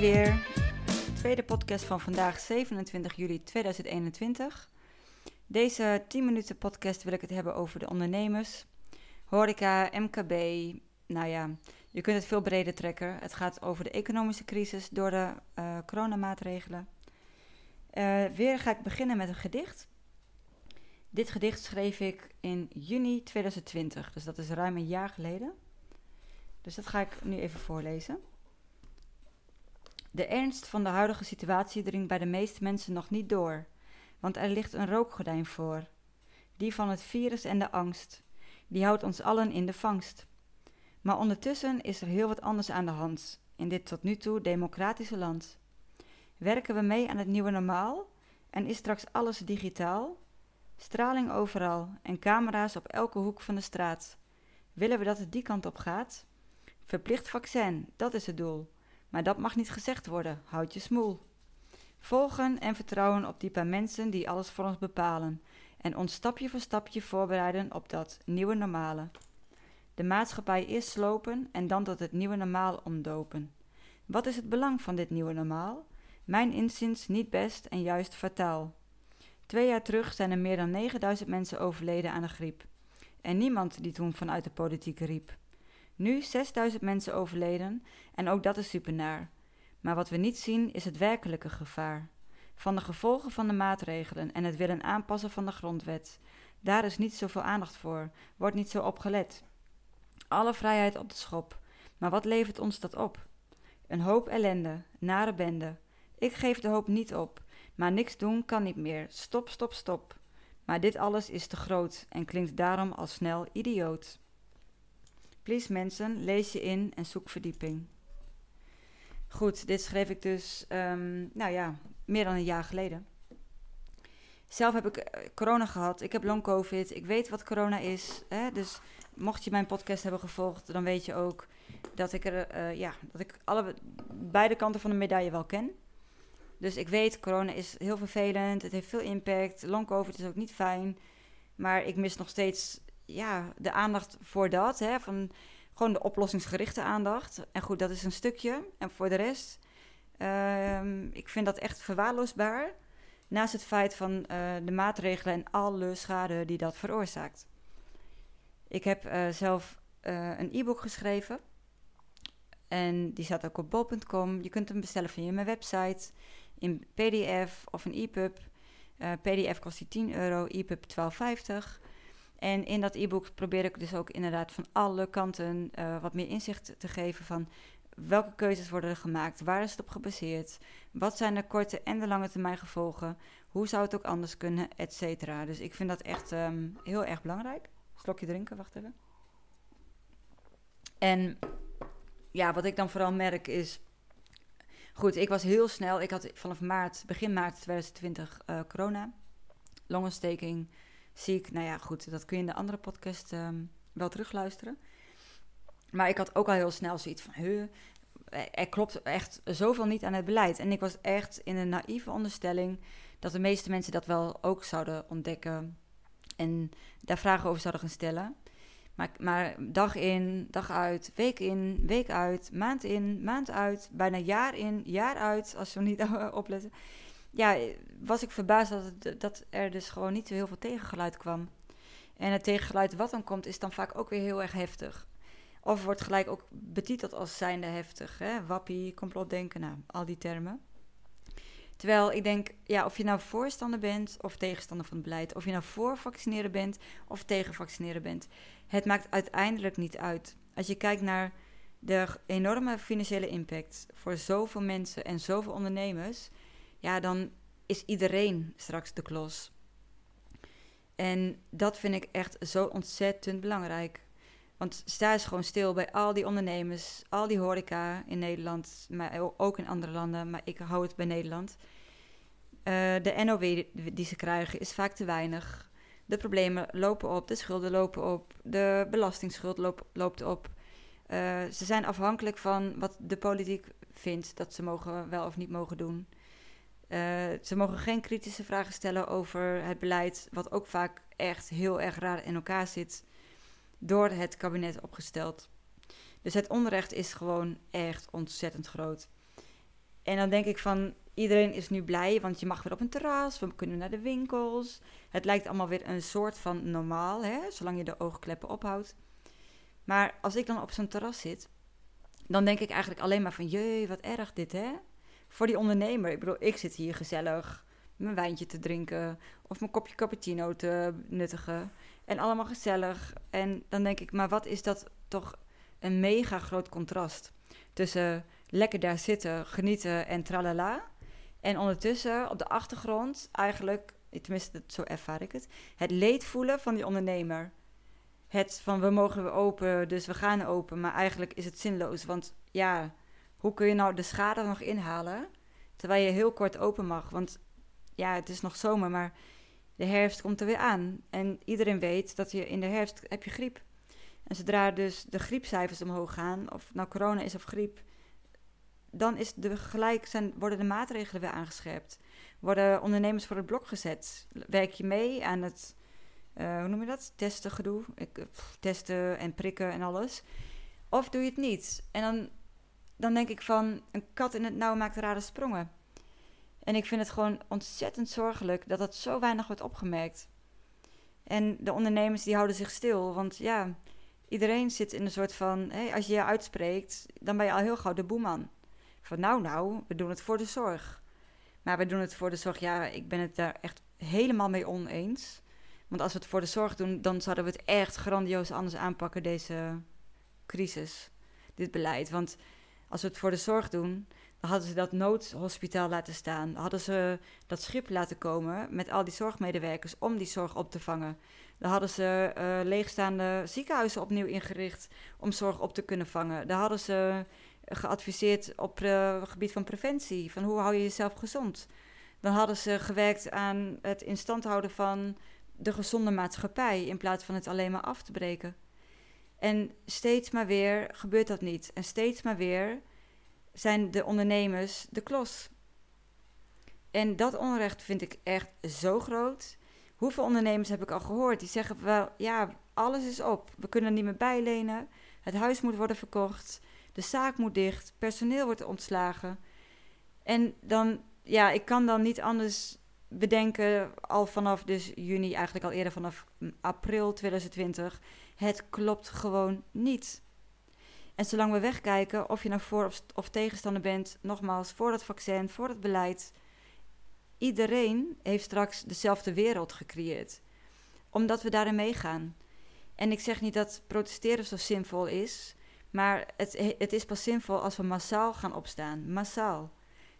Weer. Tweede podcast van vandaag, 27 juli 2021. Deze 10 minuten podcast wil ik het hebben over de ondernemers, horeca, MKB. Nou ja, je kunt het veel breder trekken. Het gaat over de economische crisis door de uh, coronamaatregelen. Uh, weer ga ik beginnen met een gedicht. Dit gedicht schreef ik in juni 2020, dus dat is ruim een jaar geleden. Dus dat ga ik nu even voorlezen. De ernst van de huidige situatie dringt bij de meeste mensen nog niet door, want er ligt een rookgordijn voor. Die van het virus en de angst. Die houdt ons allen in de vangst. Maar ondertussen is er heel wat anders aan de hand in dit tot nu toe democratische land. Werken we mee aan het nieuwe normaal en is straks alles digitaal? Straling overal en camera's op elke hoek van de straat. Willen we dat het die kant op gaat? Verplicht vaccin, dat is het doel. Maar dat mag niet gezegd worden, houd je smoel. Volgen en vertrouwen op die paar mensen die alles voor ons bepalen. En ons stapje voor stapje voorbereiden op dat nieuwe normale. De maatschappij eerst slopen en dan tot het nieuwe normaal omdopen. Wat is het belang van dit nieuwe normaal? Mijn inziens niet best en juist fataal. Twee jaar terug zijn er meer dan 9000 mensen overleden aan de griep. En niemand die toen vanuit de politiek riep. Nu 6000 mensen overleden en ook dat is supernaar. Maar wat we niet zien is het werkelijke gevaar. Van de gevolgen van de maatregelen en het willen aanpassen van de grondwet. Daar is niet zoveel aandacht voor, wordt niet zo op gelet. Alle vrijheid op de schop. Maar wat levert ons dat op? Een hoop ellende, nare bende. Ik geef de hoop niet op, maar niks doen kan niet meer. Stop, stop, stop. Maar dit alles is te groot en klinkt daarom al snel idioot. Please mensen, lees je in en zoek verdieping. Goed, dit schreef ik dus, um, nou ja, meer dan een jaar geleden. Zelf heb ik eh, corona gehad. Ik heb long covid. Ik weet wat corona is. Hè? Dus mocht je mijn podcast hebben gevolgd, dan weet je ook dat ik er, uh, ja, dat ik alle beide kanten van de medaille wel ken. Dus ik weet, corona is heel vervelend. Het heeft veel impact. Long covid is ook niet fijn. Maar ik mis nog steeds ja, de aandacht voor dat. Hè, van gewoon de oplossingsgerichte aandacht. En goed, dat is een stukje. En voor de rest, uh, ik vind dat echt verwaarloosbaar. Naast het feit van uh, de maatregelen en alle schade die dat veroorzaakt. Ik heb uh, zelf uh, een e-book geschreven. En die staat ook op bol.com. Je kunt hem bestellen via mijn website. In PDF of een EPUB. PDF kost die 10 euro, EPUB 12,50. En in dat e-book probeer ik dus ook inderdaad van alle kanten uh, wat meer inzicht te geven van welke keuzes worden er gemaakt, waar is het op gebaseerd, wat zijn de korte en de lange termijn gevolgen, hoe zou het ook anders kunnen, et cetera. Dus ik vind dat echt um, heel erg belangrijk. Slokje drinken, wacht even. En ja, wat ik dan vooral merk is. Goed, ik was heel snel. Ik had vanaf maart, begin maart 2020 uh, corona, longontsteking ziek. Nou ja, goed, dat kun je in de andere podcast um, wel terugluisteren. Maar ik had ook al heel snel zoiets van, huh, er klopt echt zoveel niet aan het beleid. En ik was echt in een naïeve onderstelling dat de meeste mensen dat wel ook zouden ontdekken en daar vragen over zouden gaan stellen. Maar, maar dag in, dag uit, week in, week uit, maand in, maand uit, bijna jaar in, jaar uit, als we niet opletten ja, was ik verbaasd dat, dat er dus gewoon niet zo heel veel tegengeluid kwam. En het tegengeluid wat dan komt, is dan vaak ook weer heel erg heftig. Of wordt gelijk ook betiteld als zijnde heftig. Hè? Wappie, complotdenken, nou, al die termen. Terwijl ik denk, ja, of je nou voorstander bent of tegenstander van het beleid, of je nou voor vaccineren bent of tegen vaccineren bent, het maakt uiteindelijk niet uit. Als je kijkt naar de enorme financiële impact voor zoveel mensen en zoveel ondernemers, ja, dan is iedereen straks de klos. En dat vind ik echt zo ontzettend belangrijk. Want sta eens gewoon stil bij al die ondernemers, al die horeca in Nederland, maar ook in andere landen, maar ik hou het bij Nederland. Uh, de NOW die ze krijgen is vaak te weinig. De problemen lopen op, de schulden lopen op, de belastingsschuld loop, loopt op. Uh, ze zijn afhankelijk van wat de politiek vindt dat ze mogen, wel of niet mogen doen. Uh, ze mogen geen kritische vragen stellen over het beleid, wat ook vaak echt heel erg raar in elkaar zit, door het kabinet opgesteld. Dus het onrecht is gewoon echt ontzettend groot. En dan denk ik van, iedereen is nu blij, want je mag weer op een terras, we kunnen naar de winkels. Het lijkt allemaal weer een soort van normaal, hè, zolang je de oogkleppen ophoudt. Maar als ik dan op zo'n terras zit, dan denk ik eigenlijk alleen maar van, jee, wat erg dit, hè? Voor die ondernemer. Ik bedoel, ik zit hier gezellig mijn wijntje te drinken of mijn kopje cappuccino te nuttigen. En allemaal gezellig. En dan denk ik, maar wat is dat toch een mega groot contrast tussen lekker daar zitten, genieten en tralala. En ondertussen op de achtergrond eigenlijk, tenminste zo ervaar ik het, het leed voelen van die ondernemer. Het van we mogen weer open, dus we gaan open, maar eigenlijk is het zinloos. Want ja, hoe kun je nou de schade nog inhalen terwijl je heel kort open mag? Want ja, het is nog zomer, maar de herfst komt er weer aan. En iedereen weet dat je in de herfst heb je griep. En zodra dus de griepcijfers omhoog gaan, of nou corona is of griep, dan is de, gelijk zijn, worden de maatregelen weer aangescherpt. Worden ondernemers voor het blok gezet. Werk je mee aan het, uh, hoe noem je dat? Testen gedoe. Ik, eh, testen en prikken en alles. Of doe je het niet? En dan, dan denk ik van, een kat in het nauw maakt rare sprongen. En ik vind het gewoon ontzettend zorgelijk dat dat zo weinig wordt opgemerkt. En de ondernemers die houden zich stil, want ja, iedereen zit in een soort van, hey, als je je uitspreekt, dan ben je al heel gauw de boeman. Van nou, nou, we doen het voor de zorg. Maar we doen het voor de zorg, ja, ik ben het daar echt helemaal mee oneens. Want als we het voor de zorg doen, dan zouden we het echt grandioos anders aanpakken, deze crisis, dit beleid. Want als we het voor de zorg doen, dan hadden ze dat noodhospitaal laten staan. Dan hadden ze dat schip laten komen met al die zorgmedewerkers om die zorg op te vangen. Dan hadden ze uh, leegstaande ziekenhuizen opnieuw ingericht om zorg op te kunnen vangen. Dan hadden ze geadviseerd op het gebied van preventie, van hoe hou je jezelf gezond. Dan hadden ze gewerkt aan het instand houden van de gezonde maatschappij in plaats van het alleen maar af te breken. En steeds maar weer gebeurt dat niet. En steeds maar weer zijn de ondernemers de klos. En dat onrecht vind ik echt zo groot. Hoeveel ondernemers heb ik al gehoord die zeggen wel, ja, alles is op. We kunnen niet meer bijlenen. Het huis moet worden verkocht. De zaak moet dicht. Personeel wordt ontslagen. En dan, ja, ik kan dan niet anders bedenken, al vanaf dus juni, eigenlijk al eerder vanaf april 2020. Het klopt gewoon niet. En zolang we wegkijken, of je nou voor of, tegenstander bent, nogmaals, voor dat vaccin, voor het beleid, iedereen heeft straks dezelfde wereld gecreëerd. Omdat we daarin meegaan. En ik zeg niet dat protesteren zo zinvol is, maar het, het is pas zinvol als we massaal gaan opstaan. Massaal.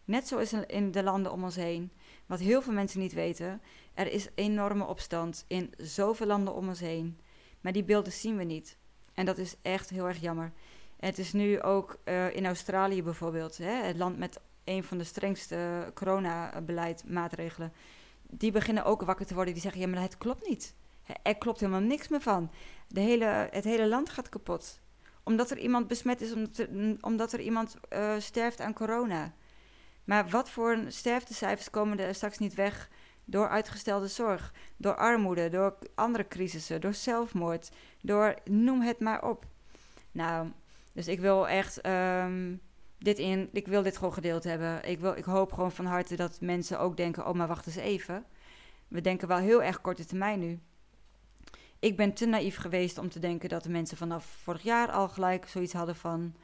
Net zoals in de landen om ons heen. Wat heel veel mensen niet weten. Er is enorme opstand in zoveel landen om ons heen. Maar die beelden zien we niet. En dat is echt heel erg jammer. het is nu ook uh, in Australië bijvoorbeeld, hè, het land met een van de strengste coronabeleidmaatregelen. Die beginnen ook wakker te worden. Die zeggen: ja, maar het klopt niet. Er klopt helemaal niks meer van. De hele, het hele land gaat kapot. Omdat er iemand besmet is, omdat er, er iemand uh, sterft aan corona. Maar wat voor sterftecijfers komen er straks niet weg door uitgestelde zorg, door armoede, door andere crisissen, door zelfmoord, door noem het maar op. Nou, dus ik wil echt um, dit in, ik wil dit gewoon gedeeld hebben. Ik, wil, ik hoop gewoon van harte dat mensen ook denken: oh, maar wacht eens even. We denken wel heel erg korte termijn nu. Ik ben te naïef geweest om te denken dat de mensen vanaf vorig jaar al gelijk zoiets hadden van: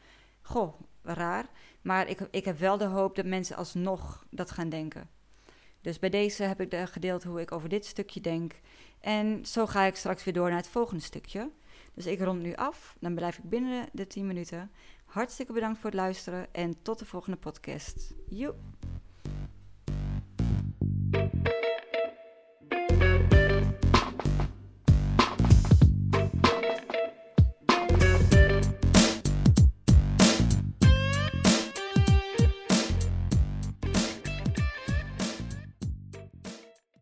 goh, raar. Maar ik, ik heb wel de hoop dat mensen alsnog dat gaan denken. Dus bij deze heb ik gedeeld hoe ik over dit stukje denk. En zo ga ik straks weer door naar het volgende stukje. Dus ik rond nu af. Dan blijf ik binnen de 10 minuten. Hartstikke bedankt voor het luisteren en tot de volgende podcast. Joep!